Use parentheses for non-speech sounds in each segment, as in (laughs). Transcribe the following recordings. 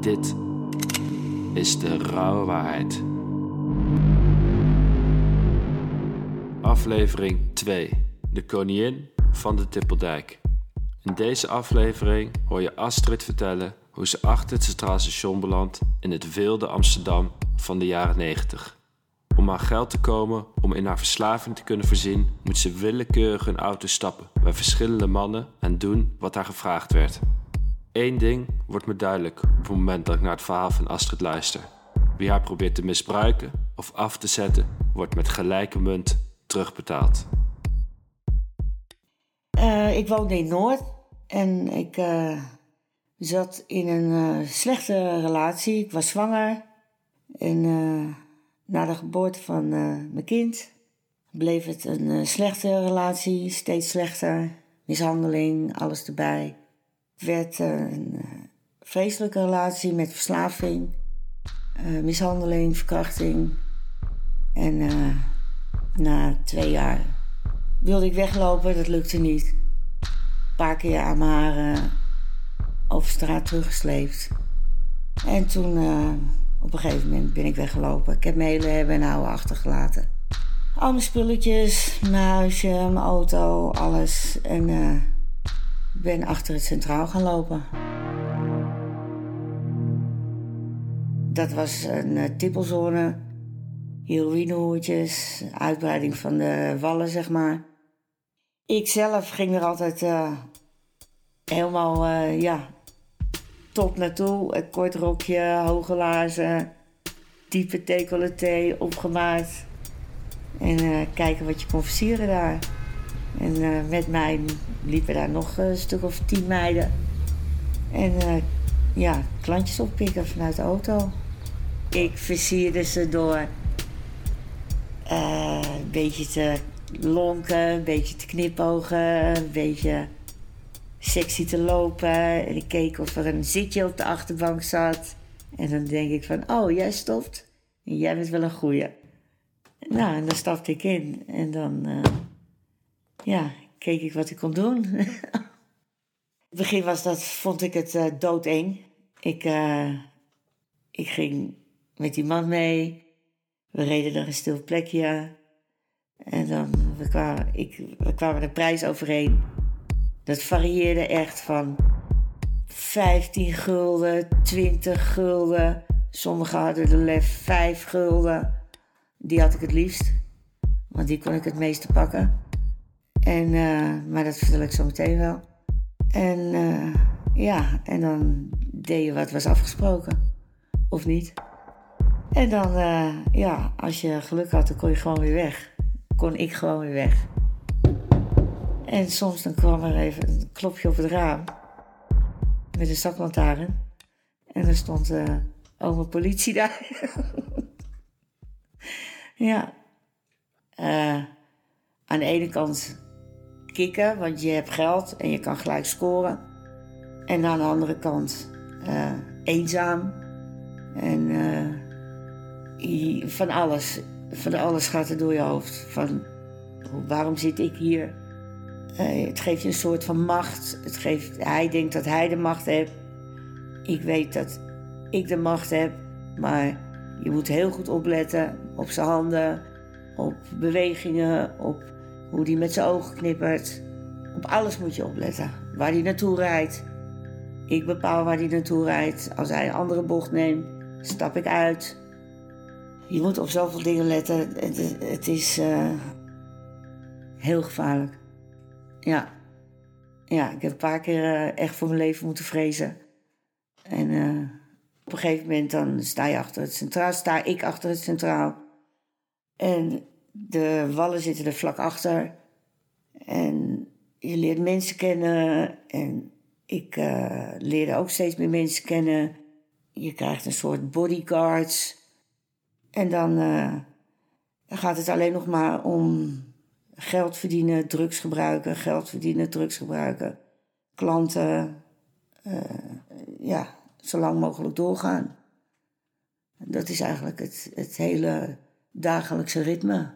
Dit is de rauwe waarheid. Aflevering 2. De koningin van de Tippeldijk. In deze aflevering hoor je Astrid vertellen hoe ze achter het Centraal Station belandt in het wilde Amsterdam van de jaren 90. Om aan geld te komen om in haar verslaving te kunnen voorzien, moet ze willekeurig een auto stappen bij verschillende mannen en doen wat haar gevraagd werd. Eén ding wordt me duidelijk op het moment dat ik naar het verhaal van Astrid luister. Wie haar probeert te misbruiken of af te zetten, wordt met gelijke munt terugbetaald. Uh, ik woonde in Noord en ik uh, zat in een uh, slechte relatie. Ik was zwanger en na de geboorte van mijn kind bleef het een slechte relatie, steeds slechter. Mishandeling, alles erbij. Werd een vreselijke relatie met verslaving, mishandeling, verkrachting. En na twee jaar wilde ik weglopen, dat lukte niet. Een paar keer aan mijn haren over straat teruggesleept. En toen, op een gegeven moment, ben ik weggelopen. Ik heb mijn hele hebben en houden achtergelaten. Al mijn spulletjes, mijn huisje, mijn auto, alles. En ben achter het centraal gaan lopen. Dat was een uh, tippelzone. Heroïnehoertjes, uitbreiding van de wallen, zeg maar. Ik zelf ging er altijd uh, helemaal, uh, ja, top naartoe. Een kort rokje, hoge laarzen, diepe decolleté, opgemaakt. En kijken wat je kon versieren daar. En met mij liepen daar nog een stuk of tien meiden. En ja, klantjes oppikken vanuit de auto. Ik versierde ze door een beetje te lonken, een beetje te knipogen, een beetje sexy te lopen. En ik keek of er een zitje op de achterbank zat. En dan denk ik van, oh, jij stopt. En jij bent wel een goeie. Nou, en dan stapte ik in. En dan, uh, ja, keek ik wat ik kon doen. (laughs) in het begin was dat, vond ik het uh, doodeng. Ik, uh, ik ging met die man mee. We reden naar een stil plekje. En dan we kwamen, ik, we kwamen een prijs overheen. Dat varieerde echt van 15 gulden, 20 gulden. Sommigen hadden de lef 5 gulden. Die had ik het liefst. Want die kon ik het meeste pakken. En, uh, maar dat vertel ik zo meteen wel. En uh, ja, en dan deed je wat was afgesproken. Of niet. En dan, uh, ja, als je geluk had, dan kon je gewoon weer weg kon ik gewoon weer weg. En soms dan kwam er even een klopje op het raam. Met een zaklantaarn. En er stond uh, oma politie daar. (laughs) ja. Aan de ene kant kicken, want je hebt geld en je kan gelijk scoren. En aan de andere kant uh, eenzaam. En van alles van alles gaat er door je hoofd. Van waarom zit ik hier? Uh, het geeft je een soort van macht. Het geeft, hij denkt dat hij de macht heeft. Ik weet dat ik de macht heb. Maar je moet heel goed opletten op zijn handen, op bewegingen, op hoe hij met zijn ogen knippert. Op alles moet je opletten. Waar hij naartoe rijdt. Ik bepaal waar hij naartoe rijdt. Als hij een andere bocht neemt, stap ik uit. Je moet op zoveel dingen letten. Het, het is uh, heel gevaarlijk. Ja. Ja, ik heb een paar keer uh, echt voor mijn leven moeten vrezen. En uh, op een gegeven moment dan sta je achter het centraal, sta ik achter het centraal. En de wallen zitten er vlak achter. En je leert mensen kennen. En ik leerde ook steeds meer mensen kennen. Je krijgt een soort bodyguards. En dan uh, gaat het alleen nog maar om geld verdienen, drugs gebruiken, geld verdienen, drugs gebruiken. Klanten, uh, ja, zo lang mogelijk doorgaan. Dat is eigenlijk het, het hele dagelijkse ritme.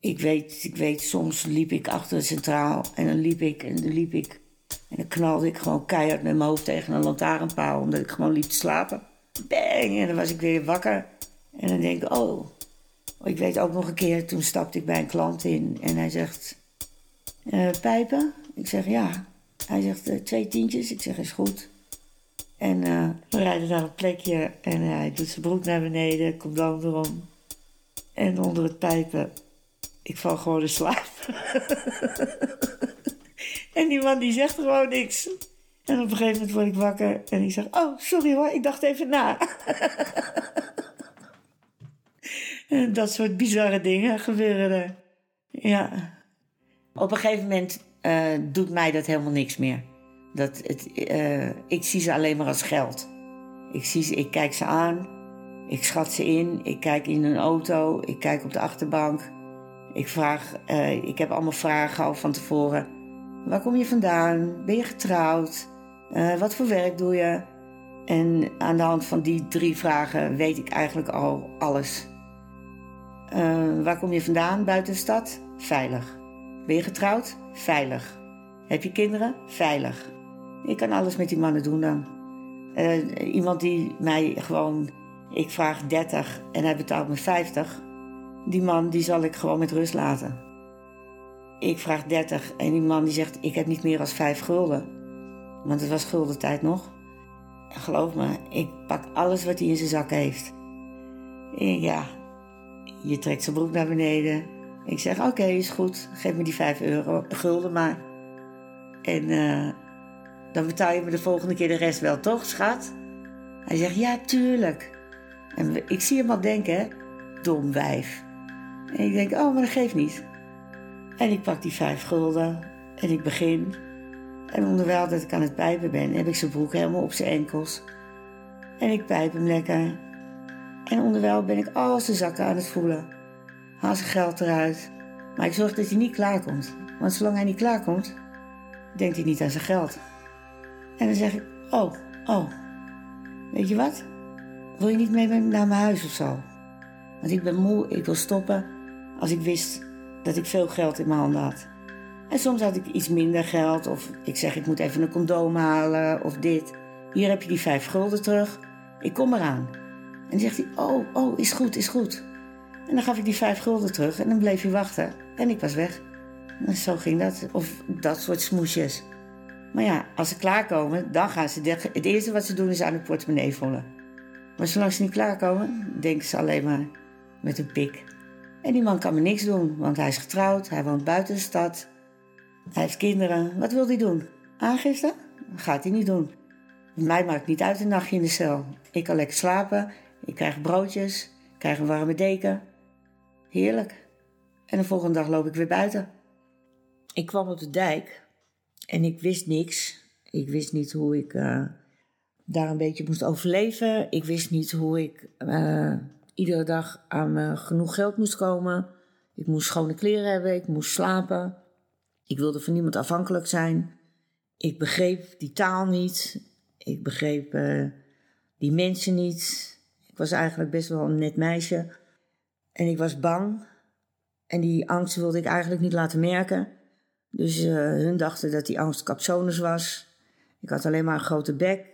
Ik weet, ik weet, soms liep ik achter het centraal en dan liep ik en dan liep ik En dan knalde ik gewoon keihard met mijn hoofd tegen een lantaarnpaal, omdat ik gewoon liep te slapen. Bang! En dan was ik weer wakker. En dan denk ik, oh. Ik weet ook nog een keer, toen stapte ik bij een klant in en hij zegt, uh, pijpen? Ik zeg ja. Hij zegt uh, twee tientjes. Ik zeg is goed. En uh, we rijden naar een plekje en hij doet zijn broek naar beneden, condoom erom. En onder het pijpen, ik val gewoon in slaap. (laughs) en die man die zegt gewoon niks. En op een gegeven moment word ik wakker en ik zeg: Oh, sorry hoor, ik dacht even na. (laughs) en dat soort bizarre dingen gebeuren er. Ja. Op een gegeven moment uh, doet mij dat helemaal niks meer. Dat het, uh, ik zie ze alleen maar als geld. Ik, zie ze, ik kijk ze aan, ik schat ze in, ik kijk in een auto, ik kijk op de achterbank. Ik, vraag, uh, ik heb allemaal vragen al van tevoren. Waar kom je vandaan? Ben je getrouwd? Uh, wat voor werk doe je? En aan de hand van die drie vragen weet ik eigenlijk al alles. Uh, waar kom je vandaan buiten de stad? Veilig. Ben je getrouwd? Veilig. Heb je kinderen? Veilig. Ik kan alles met die mannen doen dan. Iemand die mij gewoon, ik vraag 30 en hij betaalt me 50. Die man die zal ik gewoon met rust laten. Ik vraag 30 en die man die zegt ik heb niet meer dan 5 gulden. Want het was guldentijd nog. Geloof me, ik pak alles wat hij in zijn zak heeft. En ja, je trekt zijn broek naar beneden. Ik zeg oké, is goed, geef me die 5 euro, gulden maar. En uh, dan betaal je me de volgende keer de rest wel, toch, schat? Hij zegt, ja, tuurlijk. En ik zie hem al denken, dom wijf. En ik denk, oh, maar dat geeft niet. En ik pak die vijf gulden en ik begin. En onderwijl dat ik aan het pijpen ben, heb ik zijn broek helemaal op zijn enkels. En ik pijp hem lekker. En onderwijl ben ik al zijn zakken aan het voelen. Haal zijn geld eruit. Maar ik zorg dat hij niet klaarkomt. Want zolang hij niet klaarkomt, denkt hij niet aan zijn geld. En dan zeg ik, oh, oh, weet je wat? Wil je niet mee naar mijn huis of zo? Want ik ben moe, ik wil stoppen. Als ik wist dat ik veel geld in mijn handen had. En soms had ik iets minder geld. Of ik zeg, ik moet even een condoom halen of dit. Hier heb je die vijf gulden terug. Ik kom eraan. En dan zegt hij, oh, oh, is goed, is goed. En dan gaf ik die vijf gulden terug en dan bleef hij wachten. En ik was weg. En zo ging dat. Of dat soort smoesjes. Maar ja, als ze klaarkomen, dan gaan ze... Het eerste wat ze doen is aan de portemonnee vullen. Maar zolang ze niet klaarkomen, denken ze alleen maar met een pik. En die man kan me niks doen, want hij is getrouwd, hij woont buiten de stad. Hij heeft kinderen. Wat wil hij doen? Aangifte? gaat hij niet doen. Mij maakt niet uit een nachtje in de cel. Ik kan lekker slapen, ik krijg broodjes, ik krijg een warme deken. Heerlijk. En de volgende dag loop ik weer buiten. Ik kwam op de dijk en ik wist niks. Ik wist niet hoe ik uh, daar een beetje moest overleven. Ik wist niet hoe ik uh, iedere dag aan genoeg geld moest komen. Ik moest schone kleren hebben, ik moest slapen. Ik wilde van niemand afhankelijk zijn. Ik begreep die taal niet. Ik begreep uh, die mensen niet. Ik was eigenlijk best wel een net meisje. En ik was bang. En die angst wilde ik eigenlijk niet laten merken. Dus uh, hun dachten dat die angst capsonus was. Ik had alleen maar een grote bek.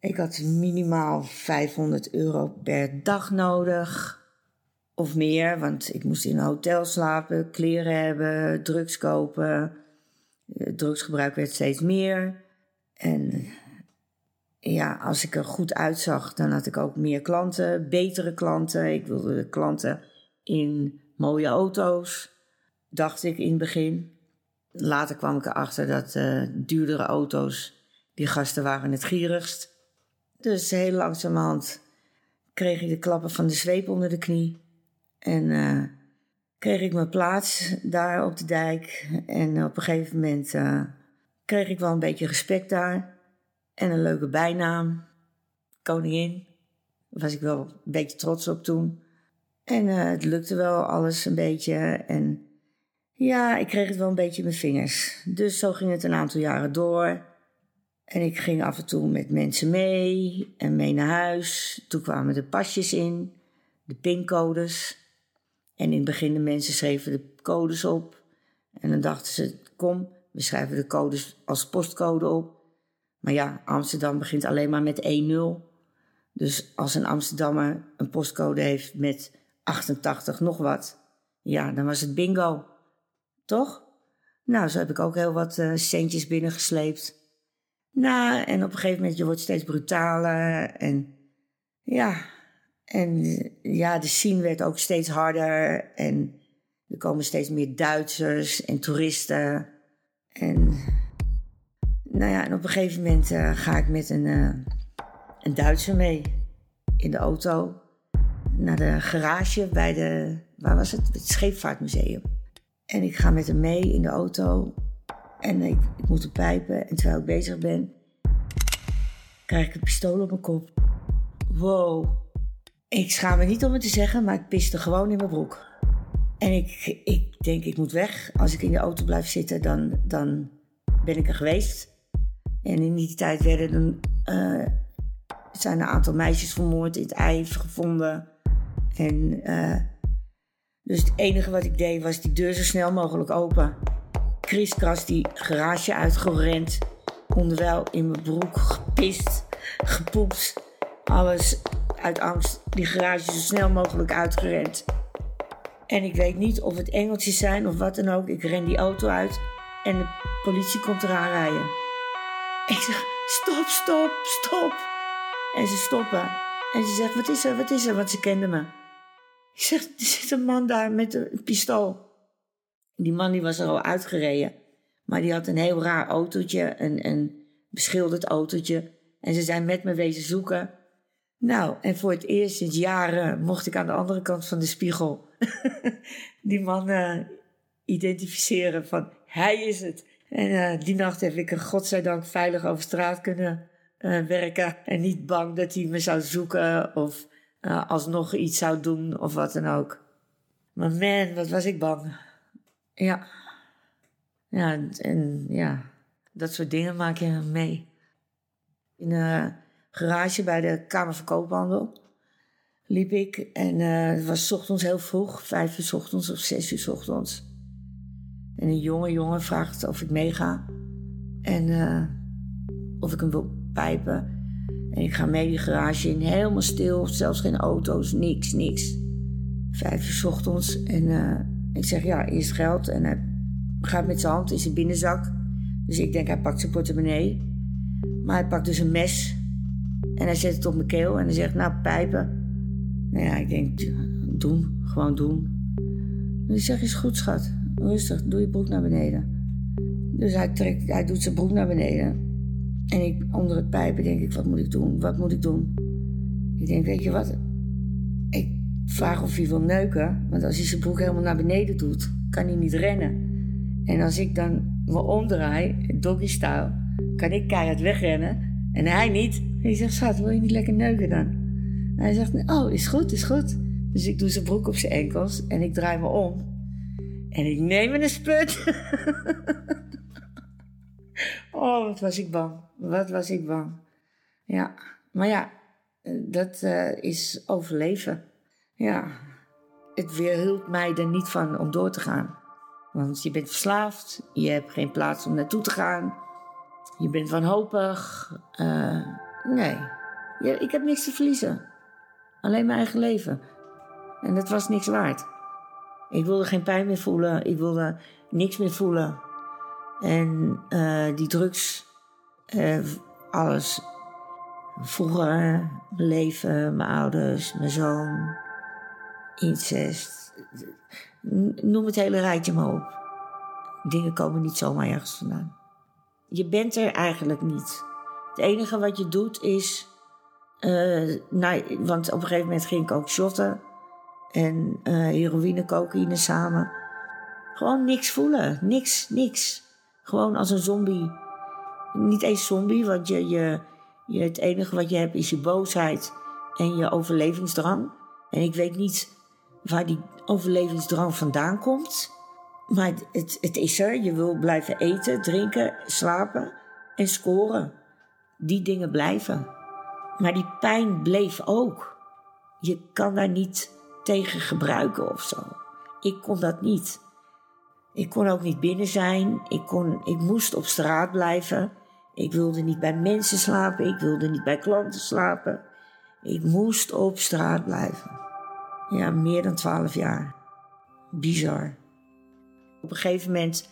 Ik had minimaal 500 euro per dag nodig. Of meer, want ik moest in een hotel slapen, kleren hebben, drugs kopen. Het drugsgebruik werd steeds meer. En ja, als ik er goed uitzag, dan had ik ook meer klanten, betere klanten. Ik wilde klanten in mooie auto's, dacht ik in het begin. Later kwam ik erachter dat uh, duurdere auto's, die gasten waren het gierigst. Dus heel langzamerhand kreeg ik de klappen van de zweep onder de knie. En uh, kreeg ik mijn plaats daar op de dijk. En op een gegeven moment uh, kreeg ik wel een beetje respect daar. En een leuke bijnaam. Koningin. Daar was ik wel een beetje trots op toen. En uh, het lukte wel alles een beetje. En ja, ik kreeg het wel een beetje in mijn vingers. Dus zo ging het een aantal jaren door. En ik ging af en toe met mensen mee en mee naar huis. Toen kwamen de pasjes in, de pincodes. En in het begin de mensen schreven de codes op. En dan dachten ze, kom, We schrijven de codes als postcode op. Maar ja, Amsterdam begint alleen maar met 1-0. Dus als een Amsterdammer een postcode heeft met 88 nog wat, ja, dan was het bingo. Toch? Nou, zo heb ik ook heel wat uh, centjes binnengesleept. Nou, en op een gegeven moment, je wordt steeds brutaler. En ja, en ja, de scene werd ook steeds harder. En er komen steeds meer Duitsers en toeristen. En nou ja, en op een gegeven moment uh, ga ik met een, uh, een Duitser mee in de auto naar de garage bij de, waar was het? Het Scheepvaartmuseum. En ik ga met hem mee in de auto en ik, moet hem pijpen. En terwijl ik bezig ben, krijg ik een pistool op mijn kop. Wow. Ik schaam me niet om het te zeggen, maar ik piste gewoon in mijn broek. En ik, ik denk, ik moet weg. Als ik in de auto blijf zitten, dan, dan ben ik er geweest. En in die tijd werden er, uh, zijn een aantal meisjes vermoord, in het ei gevonden. En uh, dus het enige wat ik deed was die deur zo snel mogelijk open. Kriskras die garage uitgerend. Onderwijl in mijn broek gepist, gepoept. Alles uit angst die garage zo snel mogelijk uitgerend. En ik weet niet of het engeltjes zijn of wat dan ook. Ik ren die auto uit en de politie komt eraan rijden. Ik zeg, stop, stop, stop. En ze stoppen. En ze zegt, wat is er, wat is er? Want ze kende me. Ik zeg, er zit een man daar met een pistool. Die man die was er al uitgereden. Maar die had een heel raar autootje, een, een beschilderd autootje. En ze zijn met me wezen zoeken. Nou, en voor het eerst sinds jaren mocht ik aan de andere kant van de spiegel (laughs) die man uh, identificeren van hij is het. En uh, die nacht heb ik er godzijdank veilig over straat kunnen uh, werken. En niet bang dat hij me zou zoeken of alsnog iets zou doen of wat dan ook. Maar man, wat was ik bang. Ja. Ja, en ja, dat soort dingen maak je mee. In een garage bij de Kamer van Koophandel liep ik. En uh, het was ochtends heel vroeg, vijf uur ochtends of zes uur ochtends. En een jonge jongen vraagt of ik meega. En uh, of ik hem wil pijpen. En ik ga mee die garage in, helemaal stil, zelfs geen auto's, niks, niks. Vijf uur ochtends. En uh, ik zeg ja, eerst geld. En hij gaat met zijn hand in zijn binnenzak. Dus ik denk, hij pakt zijn portemonnee. Maar hij pakt dus een mes. En hij zet het op mijn keel en hij zegt, nou, pijpen. Nou ja, ik denk, doen. Gewoon doen. En ik zeg, is goed, schat. Rustig, doe je broek naar beneden. Dus hij, trekt, hij doet zijn broek naar beneden. En ik, onder het pijpen denk ik, wat moet ik doen? Wat moet ik doen? Ik denk, weet je wat? Ik vraag of hij wil neuken. Want als hij zijn broek helemaal naar beneden doet, kan hij niet rennen. En als ik dan me omdraai, doggy style, kan ik keihard wegrennen. En hij niet. En hij zegt, schat, wil je niet lekker neuken dan? En hij zegt, oh, is goed, is goed. Dus ik doe zijn broek op zijn enkels en ik draai me om. En ik neem een sput. (laughs) oh, wat was ik bang. Wat was ik bang. Ja, maar ja, dat uh, is overleven. Ja, het weerhield mij er niet van om door te gaan. Want je bent verslaafd, je hebt geen plaats om naartoe te gaan, je bent wanhopig. Uh, nee, ik heb niks te verliezen. Alleen mijn eigen leven. En dat was niks waard. Ik wilde geen pijn meer voelen, ik wilde niks meer voelen. En uh, die drugs, uh, alles. Vroeger, mijn leven, mijn ouders, mijn zoon, incest. Noem het hele rijtje maar op. Dingen komen niet zomaar ergens vandaan. Je bent er eigenlijk niet. Het enige wat je doet is. Uh, nou, want op een gegeven moment ging ik ook shotten. En uh, heroïne, cocaïne samen. Gewoon niks voelen. Niks, niks. Gewoon als een zombie. Niet eens zombie, want je, je, het enige wat je hebt is je boosheid en je overlevingsdrang. En ik weet niet waar die overlevingsdrang vandaan komt. Maar het, het is er. Je wil blijven eten, drinken, slapen en scoren. Die dingen blijven. Maar die pijn bleef ook. Je kan daar niet tegen gebruiken of zo. Ik kon dat niet. Ik kon ook niet binnen zijn. Ik, kon, ik moest op straat blijven. Ik wilde niet bij mensen slapen. Ik wilde niet bij klanten slapen. Ik moest op straat blijven. Ja, meer dan twaalf jaar. Bizar. Op een gegeven moment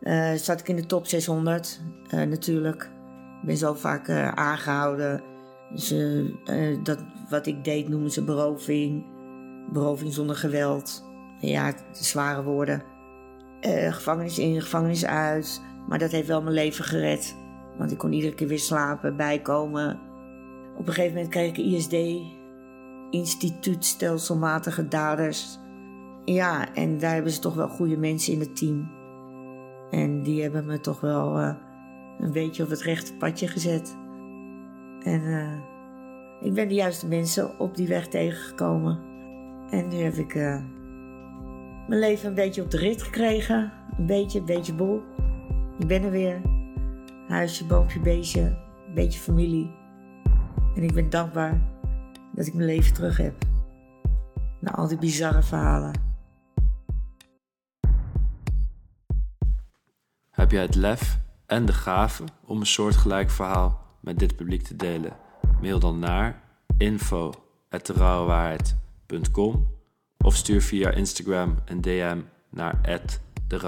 uh, zat ik in de top 600, uh, eh, natuurlijk. Ik ben zo vaak uh, aangehouden. Dus, dat, wat ik deed noemen ze beroving. Beroving zonder geweld. Ja, zware woorden. gevangenis in, gevangenis uit. Maar dat heeft wel mijn leven gered. Want ik kon iedere keer weer slapen, bijkomen. Op een gegeven moment kreeg ik ISD, Instituut Stelselmatige Daders. Ja, en daar hebben ze toch wel goede mensen in het team. En die hebben me toch wel uh, een beetje op het rechte padje gezet. En uh, ik ben de juiste mensen op die weg tegengekomen. En nu heb ik uh, mijn leven een beetje op de rit gekregen. Een beetje, een beetje bol. Ik ben er weer. Huisje, boompje, beestje. Een beetje familie. En ik ben dankbaar dat ik mijn leven terug heb. Na al die bizarre verhalen. Heb jij het lef en de gave om een soortgelijk verhaal met dit publiek te delen? Mail dan naar info.derouwewaarheid.com of stuur via Instagram een DM naar de